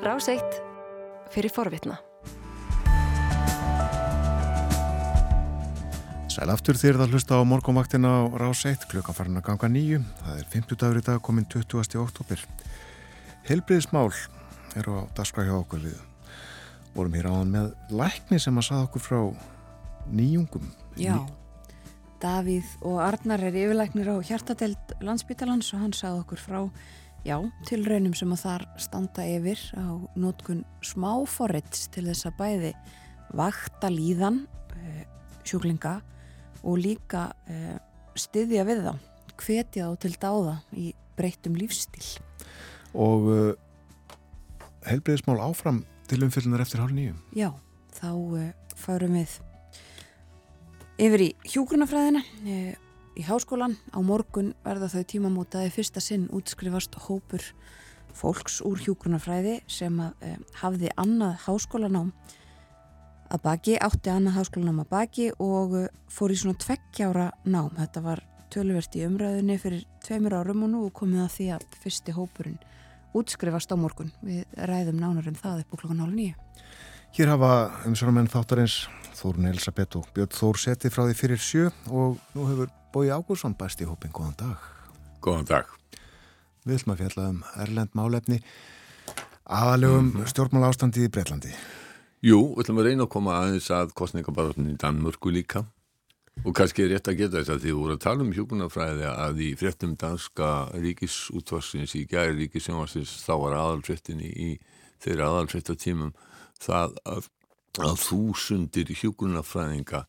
Ráseitt fyrir forvitna. Sæl aftur þér það hlusta á morgumvaktina á Ráseitt klukkan farin að ganga nýju. Það er 50 dagur í dag komin 20. oktober. Helbriðismál eru á daskra hjá okkur við. Vorum hér áðan með lækni sem að saða okkur frá nýjungum. Já, Davíð og Arnar er yfirlæknir á hjartadelt landsbytalans og hann saði okkur frá Já, til raunum sem að þar standa yfir á nótkun smáforrits til þess að bæði vakta líðan uh, sjúklinga og líka uh, styðja við þá, hvetja þá til dáða í breytum lífstíl. Og uh, helbreyðismál áfram til umfyllunar eftir hálf nýjum. Já, þá farum við yfir í hjúgrunafræðina í háskólan. Á morgun verða þau tímamótaði fyrsta sinn útskrifast hópur fólks úr hjúgrunafræði sem að, e, hafði annað háskólanám að baki, átti annað háskólanám að baki og e, fór í svona tveggjára nám. Þetta var tölverst í umræðinni fyrir tveimur árum og nú komið að því að fyrsti hópurinn útskrifast á morgun. Við ræðum nánarum það upp á klokkan hálf nýju. Hér hafa umsverjumenn þáttarins Þórun Elisabeth og Björn Þór setið frá því fyrir sjö og nú hefur Bói Ágúrsson bæst í hópin, góðan dag. Góðan dag. Við ætlum að fjalla um Erlend málefni aðalögum mm -hmm. stjórnmála ástandi í Breitlandi. Jú, við ætlum að reyna að koma aðeins að kostningabarotnin í Danmörku líka og kannski er rétt að geta þess að því voru að tala um hjókunarfræði að í fréttum danska ríkisútvarsins í gæri ríkisjónvarsins þá var aðalfréttin í, í þeirra aðalfréttatímum það að, að þúsundir hjókunarfræðinga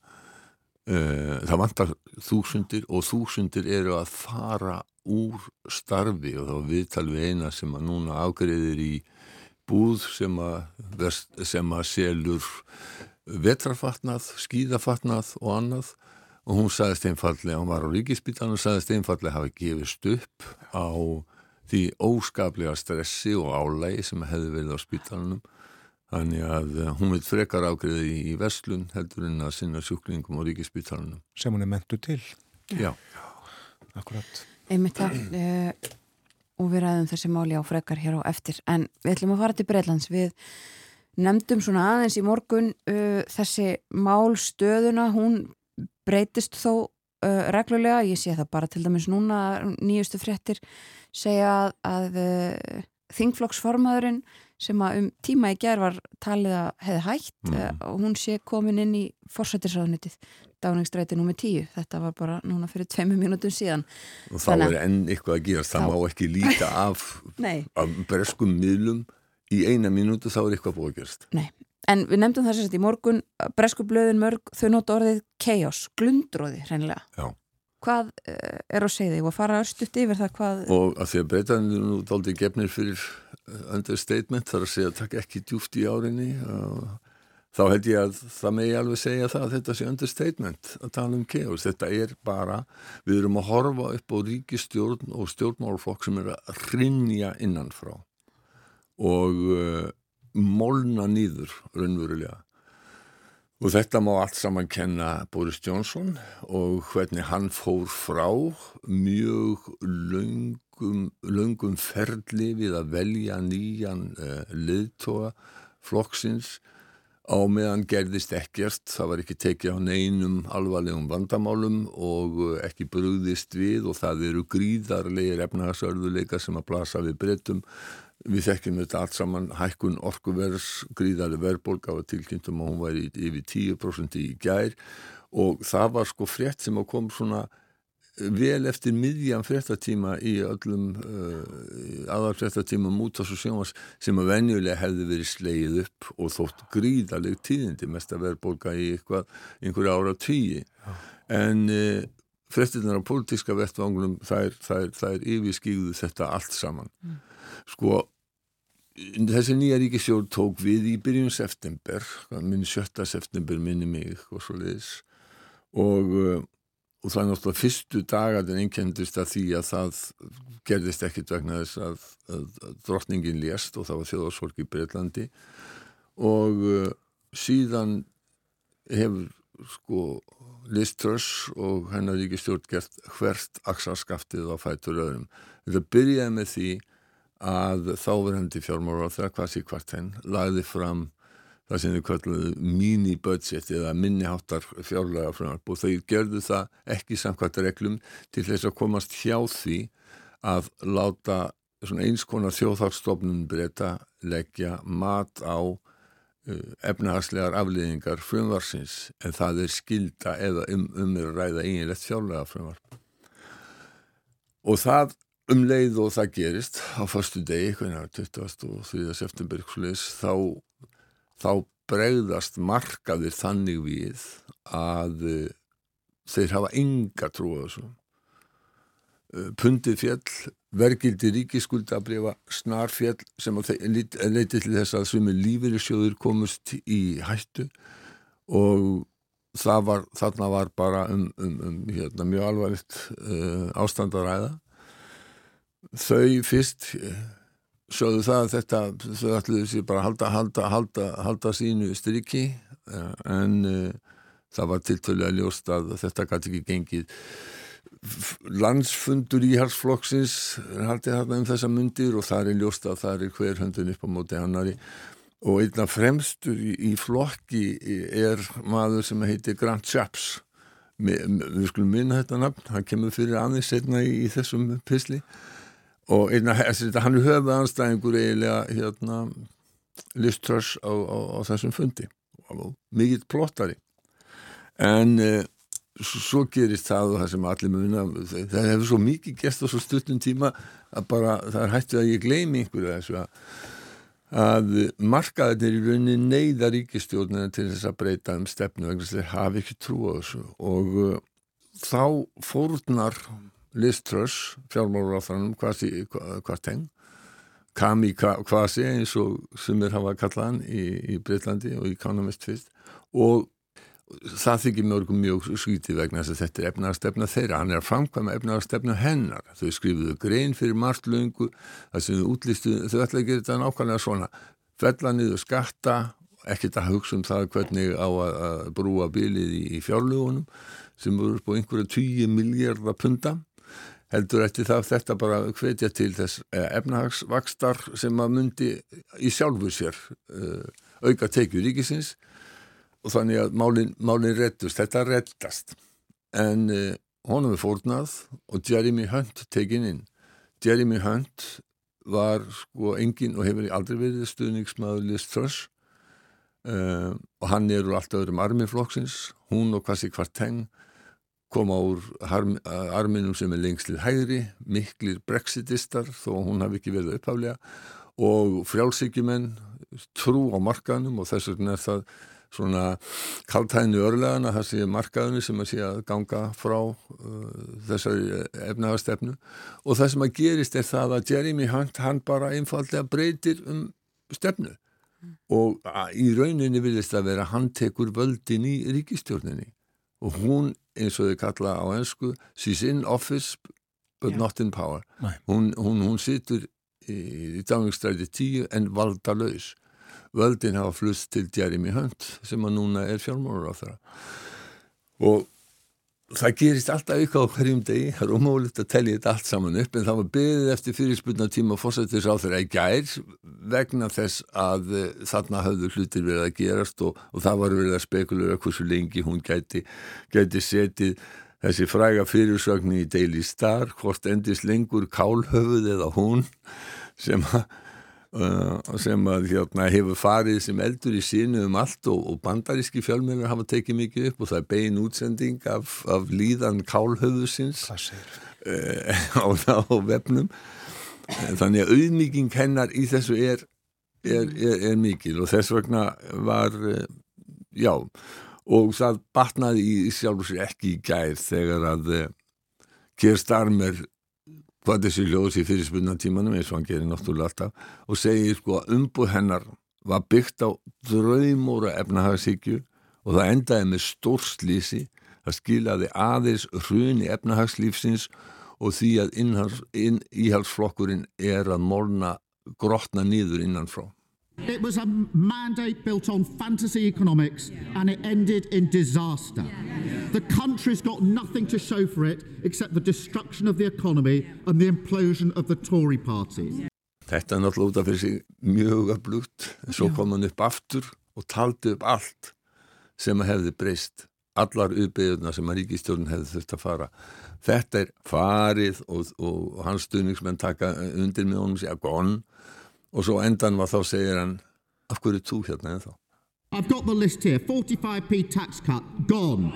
það vantar þúsundir og þúsundir eru að fara úr starfi og þá viðtal við eina sem að núna ágreðir í búð sem að, sem að selur vetrafatnað, skíðafatnað og annað. Og hún sagðist einfallega, hún var á ríkispítan og sagðist einfallega hafa gefist upp á því óskaplega stressi og álægi sem hefði verið á spítanunum Þannig að eh, hún vil frekar ágreði í Vestlun heldur en að sinna sjúklingum og ríkispítalunum. Sem hún er mentu til. Já. Já. Akkurat. Einmitt það uh, og við ræðum þessi máli á frekar hér á eftir. En við ætlum að fara til Breitlands. Við nefndum svona aðeins í morgun uh, þessi málstöðuna. Hún breytist þó uh, reglulega. Ég sé það bara til dæmis núna nýjustu fréttir segja að, að þingflokksformaðurinn sem að um tíma í gerð var talið að hefði hægt mm. og hún sé komin inn í forsættisraðnitið dáningsstræti nr. 10 þetta var bara núna fyrir tveimu mínútum síðan. Og þá Þannig, er enn eitthvað að gera það má ekki líka af, af breskum miðlum í eina mínútu þá er eitthvað búið að gerast. Nei, en við nefndum það sérst í morgun bresku blöðin mörg þau nota orðið chaos, glundróði hreinlega. Já. Hvað uh, er á segði og að fara östuðt yfir það hvað... Og að því að breytanir nú daldi gefnir fyrir understatement þar að segja að taka ekki djúft í árinni. Þá held ég að það megi alveg segja það að þetta sé understatement að tala um keos, þetta er bara við erum að horfa upp á ríkistjórn og stjórnmálflokk sem er að rinja innanfrá og uh, molna nýður raunverulega. Og þetta má allt saman kenna Boris Johnson og hvernig hann fór frá mjög laung löngum, löngum ferli við að velja nýjan uh, liðtóa flokksins. Á meðan gerðist ekkert, það var ekki tekið á neinum alvarlegum vandamálum og eh, ekki brúðist við og það eru gríðarlegir efnahagsörðuleika sem að blasa við breytum við þekkjum þetta allt saman hækkun orkuvers, gríðarlega verðbólk af að tilkynntum að hún væri yfir 10% í gær og það var sko frétt sem að kom svona vel eftir miðjan fréttatíma í öllum uh, aðalfréttatíma mútas og sjómas sem að venjulega hefði verið sleið upp og þótt gríðaleg tíðindi mest að vera bólka í einhverja ára tíi en uh, fréttinar á pólitíska vettvangunum þær, þær, þær yfirskýðu þetta allt saman. Mm. sko þessi nýja ríkisjór tók við í byrjun september minn sjötta september minni mig og svo leiðis og og það er náttúrulega fyrstu dagarinn einkendist að því að það gerðist ekkit vegna þess að, að, að drottningin lést og það var þjóðarsvolk í Breitlandi og uh, síðan hefur sko Liz Truss og hennar ríkistjórn gert hvert axarskaftið á fætur öðrum. Þetta byrjaði með því að þáverandi fjármára það hvað sé hvart henn lagði fram það sem þau kalluðu mini-budget eða minniháttar fjárlega frumvarp og þau gerðu það ekki samkvæmt reglum til þess að komast hjá því að láta eins konar þjóðhagsstofnun breyta leggja mat á uh, efnahagslegar afliðingar frumvarsins en það er skilda eða um, um er að ræða eiginlegt fjárlega frumvarp og það um leið og það gerist á fastu degi, 23. september þá þá bregðast markaðir þannig við að uh, þeir hafa enga trú á þessu. Uh, pundið fjall, vergildi ríkiskuldabriða, snarfjall sem leiti til þess að svimi lífeyrisjóður komust í hættu og var, þarna var bara um, um, um hérna, mjög alvarlegt uh, ástand að ræða. Þau fyrst sögðu það að þetta þau ætluðu sér bara að halda, halda, halda, halda sínu striki eh, en uh, það var tiltölulega ljóst að þetta gæti ekki gengið. Landsfundur í halsflokksins haldið þarna um þessa myndir og það er ljóst að það er hver höndun upp á móti hannari og einna fremstur í, í flokki er maður sem heitir Grant Shapps. Við skulum minna þetta nafn, hann kemur fyrir aðeins setna í, í þessum pisli og einna, hann er höfuð anstæðingur eiginlega hérna, liströss á, á, á þessum fundi. Mikið plottari. En eh, svo gerist það og það sem allir muna það hefur svo mikið gest á svo stuttum tíma að bara það er hættið að ég gleymi einhverju þessu að, að markaðir í rauninni neyða ríkistjórnina til þess að breyta um stefnu vegna þess að þeir hafi ekki trú á þessu. Og uh, þá fórnar Liz Truss, fjármálaráþranum Kvarteng Kami Kvasi eins og sem er hafa kallaðan í, í Breitlandi og í Economist fyrst. Og það þykir mörgum mjög skýti vegna þess að þetta er efnaðarstefna þeirra, hann er að framkvæma efnaðarstefna hennar, þau skrifuðu grein fyrir margt löngu, það sem þau útlistu þau ætla að gera þetta nákvæmlega svona. Fella niður skatta ekkert að hugsa um það hvernig á að brúa bilið í, í fjárlugunum sem voru upp á einhverja 20 miljardar punta heldur eftir það þetta bara hvetja til þess eh, efnahagsvakstar sem að myndi í sjálfu sér uh, auka tekið ríkisins. Og þannig að málinn málin reddust, þetta reddast. En uh, honum er fórnað og Jeremy Hunt tekinn inn. Jeremy Hunt var sko engin og hefur aldrei verið stuðningsmaður Liz Truss. Uh, og hann eru alltaf öðrum armiflokksins, hún og Kvasi Kvarteng koma úr arminum sem er lengst til hægri, miklir brexitistar þó hún hafi ekki verið upphaflega og frjálsíkjumenn trú á markaðnum og þess vegna er það svona kaltæðinu örlegana það sé markaðinu sem að sé að ganga frá uh, þessari efnagastefnu og það sem að gerist er það að Jeremy Hunt hann bara einfallega breytir um stefnu mm. og í rauninni vilist að vera hann tekur völdin í ríkistjórninni og hún eins og þau kalla á ennsku she's in office but yeah. not in power. Hún, hún, hún situr í, í dagingstræti tíu en valda laus völdin hafa flust til Jeremy Hunt sem að núna er fjármónur á þeirra og það gerist alltaf ykkur á hverjum degi. Það er ómögulegt að tellja þetta allt saman upp en það var byggðið eftir fyrirspunna tíma fórsættis á þeirra í gær vegna þess að uh, þarna hafðu hlutir verið að gerast og, og það var verið að spekulera hversu lengi hún gæti, gæti setið þessi fræga fyrirsögni í Daily Star hvort endist lengur kálhöfuð eða hún sem að Uh, sem að hérna, hefur farið sem eldur í sínu um allt og, og bandaríski fjölmjörnur hafa tekið mikið upp og það er bein útsending af, af líðan kálhöfusins uh, á, á vefnum. Uh, þannig að auðmíking hennar í þessu er, er, er, er mikil og þess vegna var uh, já og það batnaði í sjálf og sér ekki í gær þegar að Keir uh, Starmer hvað þessi hljóðs í fyrirspunna tímanum eins og hann gerir náttúrulega alltaf og segir sko að umbúð hennar var byggt á draumóra efnahagsíkju og það endaði með stórslýsi það skilaði aðeins hruni efnahagslífsins og því að inn, íhalsflokkurinn er að morna grotna nýður innanfrá It was a mandate built on fantasy economics and it ended in disaster. The country's got nothing to show for it except the destruction of the economy and the implosion of the Tory party. Þetta er náttúrulega út af sig mjög öflugt. En svo kom hann upp aftur og taldi upp allt sem að hefði breyst. Allar uppbyggðuna sem að ríkistjórn hefði þurft að fara. Þetta er farið og, og hans stuðningsmenn taka undir með honum segja gonn og svo endan var þá segir hann af hverju þú hérna en þá I've got the list here 45p tax cut, gone.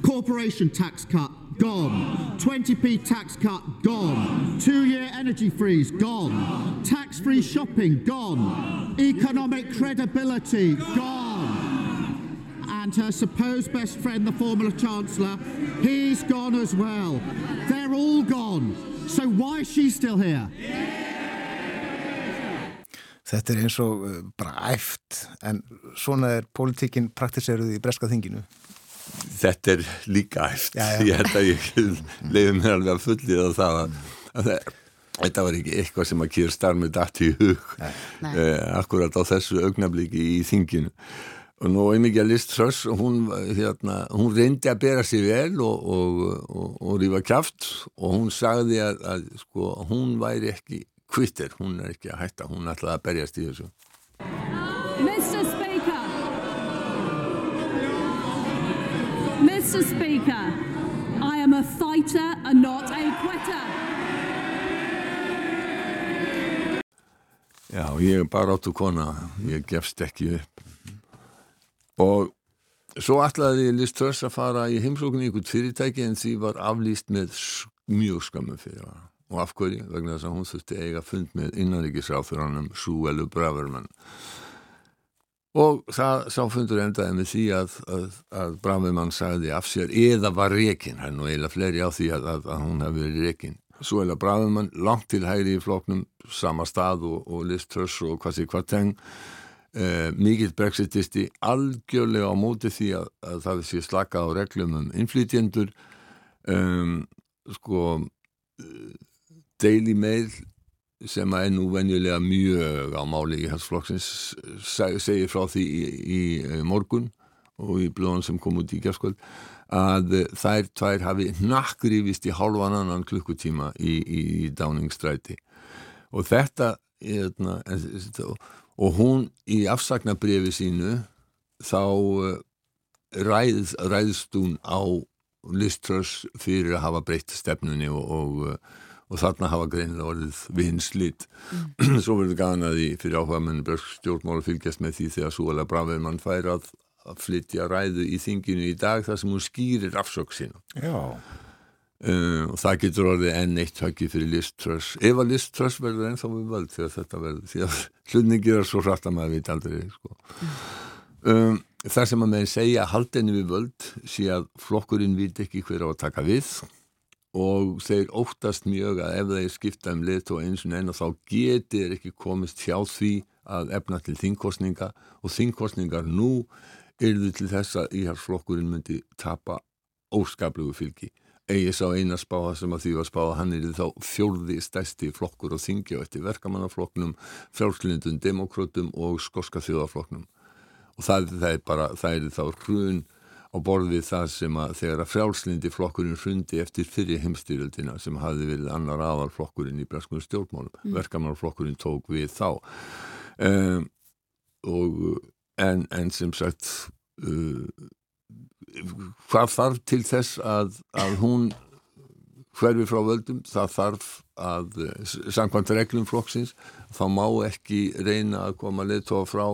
Corporation tax cut, gone. 20p tax cut, gone. Two year energy freeze, gone. Tax free shopping, gone. Economic credibility, gone. And her supposed best friend, the former Chancellor, he's gone as well. They're all gone. So why is she still here? Þetta er eins og uh, bara æft en svona er pólitíkinn praktiseruð í breska þinginu. Þetta er líka æft. Já, já. Ég held að ég leiði mér alveg að fullið á það að, að það, þetta var ekki eitthvað sem að kýr starmið dætt í hug eh, akkurat á þessu augnabliki í þinginu. Og nú er mikið að List Truss og hún, hérna, hún reyndi að bera sér vel og, og, og, og rífa kjaft og hún sagði að, að sko, hún væri ekki kvittir, hún er ekki að hætta, hún ætlaði að berjast í þessu. Mr. Speaker. Mr. Speaker, I am a fighter and not a quitter. Já, ég er bara áttu kona, ég gefst ekki upp. Og svo ætlaði Liz Truss að fara í heimsókn í ykkur fyrirtæki en því var aflýst með mjög skömmum fyrir hana. Og af hverju? Vegna þess að hún þurfti eiga fund með innanríkisráþuranum Súelu Bravermann. Og það sá fundur endaði með því að, að, að Bravermann sagði af sér eða var rekin, hann og eiginlega fleiri á því að, að, hún hefði verið rekin. Súela Bravermann langt til hægri í floknum, sama stað og, og Liz Truss og hvað sé hvað teng uh, mikill brexitisti algjörlega á móti því að, að það sé slaka á reglum um innflytjendur um, sko uh, Daily Mail sem er nú venjulega mjög á máli í hans flokksins seg, segir frá því í, í eh, morgun og í blóðan sem kom út í gerskvöld að eh, þær tvær hafi nakkrifist í hálfan annan klukkutíma í, í, í Downing-stræti og þetta hérna, en- og hún í afsagnabrifi sínu þá eh, ræð, ræðst hún á Liströss fyrir að hafa breytt stefnunni og, og, eh, og þarna hafa greinilega orðið vinslit. Svo verður gana því fyrir áhuga menn brösk stjórnmál að fylgjast með því þegar Súala Bravermann fær að, að flytja ræðu í þinginu í dag þar sem hún skýrir Já. Uh, og það getur orðið enn eitt höggið fyrir Liz Truss ef að Liz Truss verður ennþá við völd þegar þetta verður því að hlutningir er svo hratt að maður veit aldrei sko. um, það sem að með segja haldinni við völd sé að flokkurinn veit ekki hver á að taka við og þeir óttast mjög að ef þeir skipta um lit og eins og og þá getur ekki komist hjá því að efna til þingkostninga og þingkostningar nú yrðu til þess að íhalsflokkurinn myndi tapa óskaplegu fylgi. Eigi sá eina spáða sem að því var spáða hann er þá fjórði stæsti flokkur og þingi og eftir verkamannaflokknum frjálslindum, demokrótum og skoska þjóðaflokknum og það, það er bara, það er þá hrun á borðið það sem að þegar að frjálslindi flokkurinn hrundi eftir fyrir heimstyrjöldina sem hafði verið annar aðalflokkurinn í breskunum stjórnmálum, mm. verkamannaflokkurinn tók við þá. Um, og en, en sem sagt uh, hvað þarf til þess að, að hún hverfi frá völdum, það þarf að samkvæmt reglum flokksins þá má ekki reyna að koma leðtóa frá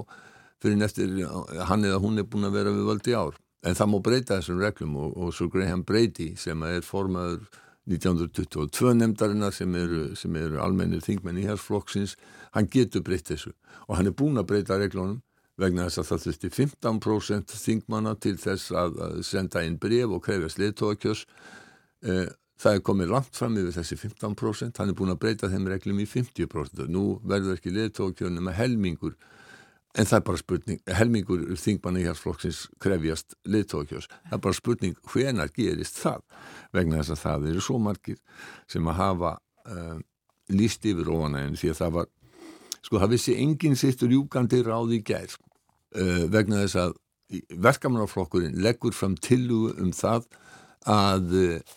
fyrir eftir hann eða hún er búin að vera við völd í ár en það má breyta þessum reglum og, og svo Graham Brady sem er formaður 1922 nefndarinnar sem eru, eru almennir þingmenn í hersflokksins hann getur breytt þessu. Og hann er búin að breyta reglunum vegna þess að það þurfti 15% þingmanna til þess að, að senda inn bref og krefjast leðtóakjörs eh, það er komið langt fram yfir þessi 15% hann er búin að breyta þeim reglum í 50% nú verður ekki leðtóakjörn með helmingur en það er bara spurning helmingur þingmanna í hérsflokksins krefjast leðtóakjörs það er bara spurning hvenar gerist það? Vegna þess að það eru svo margir sem að hafa uh, líst yfir óanægin því að það var sko það vissi enginn sittur júkandi ráð í gær uh, vegna þess að verkamannaflokkurinn leggur fram tillugu um það að uh,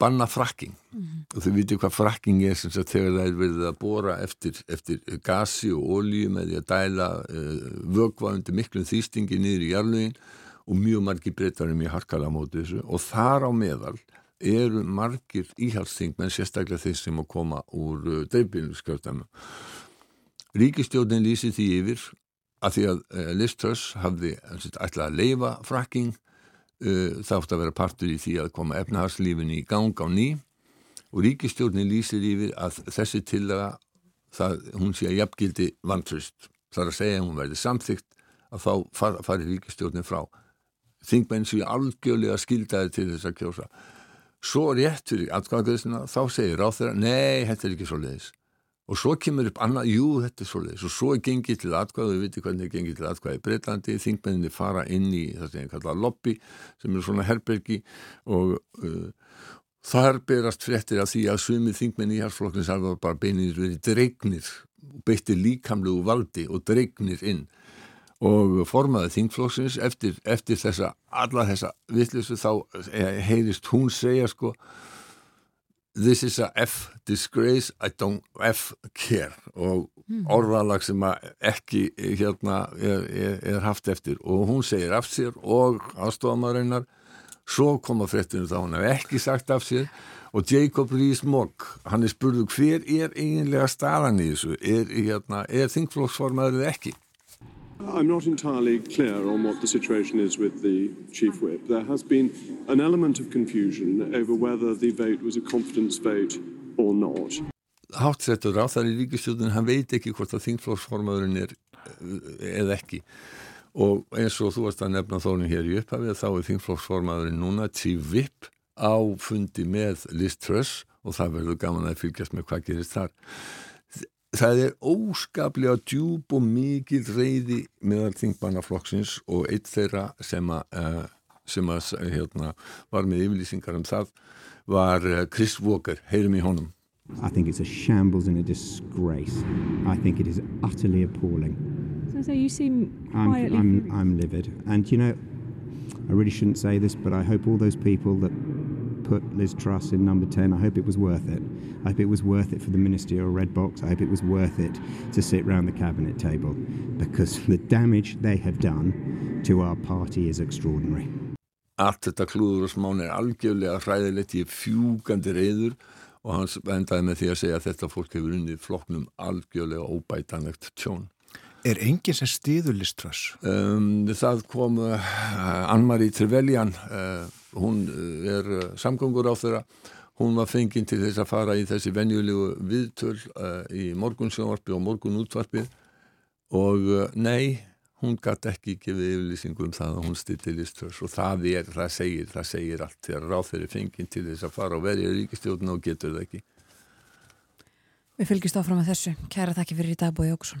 banna frakking mm -hmm. og þau viti hvað frakking er sem sagt þegar það er verið að bóra eftir, eftir gasi og ólíu með því að dæla uh, vögva undir miklum þýstingi niður í jarlugin og mjög margir breytar er mjög harkala á móti þessu. Og þar á meðal eru margir íhalsting menn sérstaklega þeir sem að koma úr uh, dreifbílskjöldæmu Ríkistjóðin lýsi því yfir að því að uh, Liz Truss hafði ætlað að leifa frakking þátt að vera partur í því að koma efnahagslífin í gang á ný. Og ríkistjórnin lýsir yfir að þessi tillaga það, hún sé að jafngildi vantröst þar að segja að hún verði samþygt að þá far, fari ríkistjórnin frá. Þingmenn séu algjörlega skildaði til þess að kjósa. Svo rétt fyrir atkvæðagöðsina þá segir ráð þeirra, nei, þetta er ekki svo leiðis og svo kemur upp annað, jú þetta er svolítið og svo er gengið til atkvæðu, við veitum hvernig er gengið til atkvæðu í Breitlandi, þingmenninni fara inn í það sem ég kalla lobby sem er svona herbergi. Og uh, þar berast fréttir af því að sumið þingmenni í harsflokknins alveg bara beinir verið dregnir beitti líkamlegu valdi og dregnir inn. Og formaði þingflokksins eftir, eftir þessa, alla þessa vittlusu þá eh, heyrist hún segja sko This is a F disgrace, I don't F care. Og mm. orðalag sem ekki hérna er, er, er haft eftir. Og hún segir af sér og aðstofamarinnar svo koma fréttinu þá hún hef ekki sagt af sér. Og Jacob Rees-Mogg hann er spurðu hver er eiginlega staðan í þessu? Er, hérna, er þingflokksformaður eða ekki I'm not entirely clear on what the situation is with the Chief Whip. There has been an element of confusion over whether the vote was a confidence vote or not. Háttsettur á þar í ríkistjóðun, hann veit ekki hvort að þingflóksformaðurinn er eh, eða ekki og eins og þú varst að nefna þónum hér í upphafið þá er þingflóksformaðurinn núna Chief Whip á fundi með Liz Truss og það verður gaman að fylgjast með hvað gerist þar það er óskaplega djúb og mikið reyði meðal þingbannaflokksins og eitt þeirra sem að, uh, sem að hérna, var með yfirlýsingar um það var uh, Chris Walker, heyrum í honum. I think it's a shambles and a disgrace. I think it is utterly appalling. So, so you seem quietly I'm, I'm, I'm livid. And you know I really shouldn't say this but I hope all those people that put Liz Truss in number 10. I hope it was worth it. I hope it was worth it for the ministerial red box. I hope it was worth it to sit round the cabinet table because the damage they have done to our party is extraordinary. Allt þetta klúður og smán er algjörlega hræðilegt í fjúgandi reyður og hans endaði með því að segja að þetta fólk hefur unnið flokknum algjörlega óbætanlegt tjón. Er enginn sem stiður liströss? Um, það kom uh, Ann-Marie Trevelyan uh, hún uh, er uh, samgöngur á þeirra hún var fenginn til þess að fara í þessi venjulegu viðtöl uh, í morgunsjónvarpi og morgunútvarpi og uh, nei hún gæti ekki gefið yfirlýsingum um það að hún styrti liströss og það er, það segir, það segir allt þegar ráð þeirri fenginn til þess að fara og verja ríkistjóðun og getur það ekki Við fylgjast áfram með þessu. Kæra þakki fyrir í dag Bói Óksson.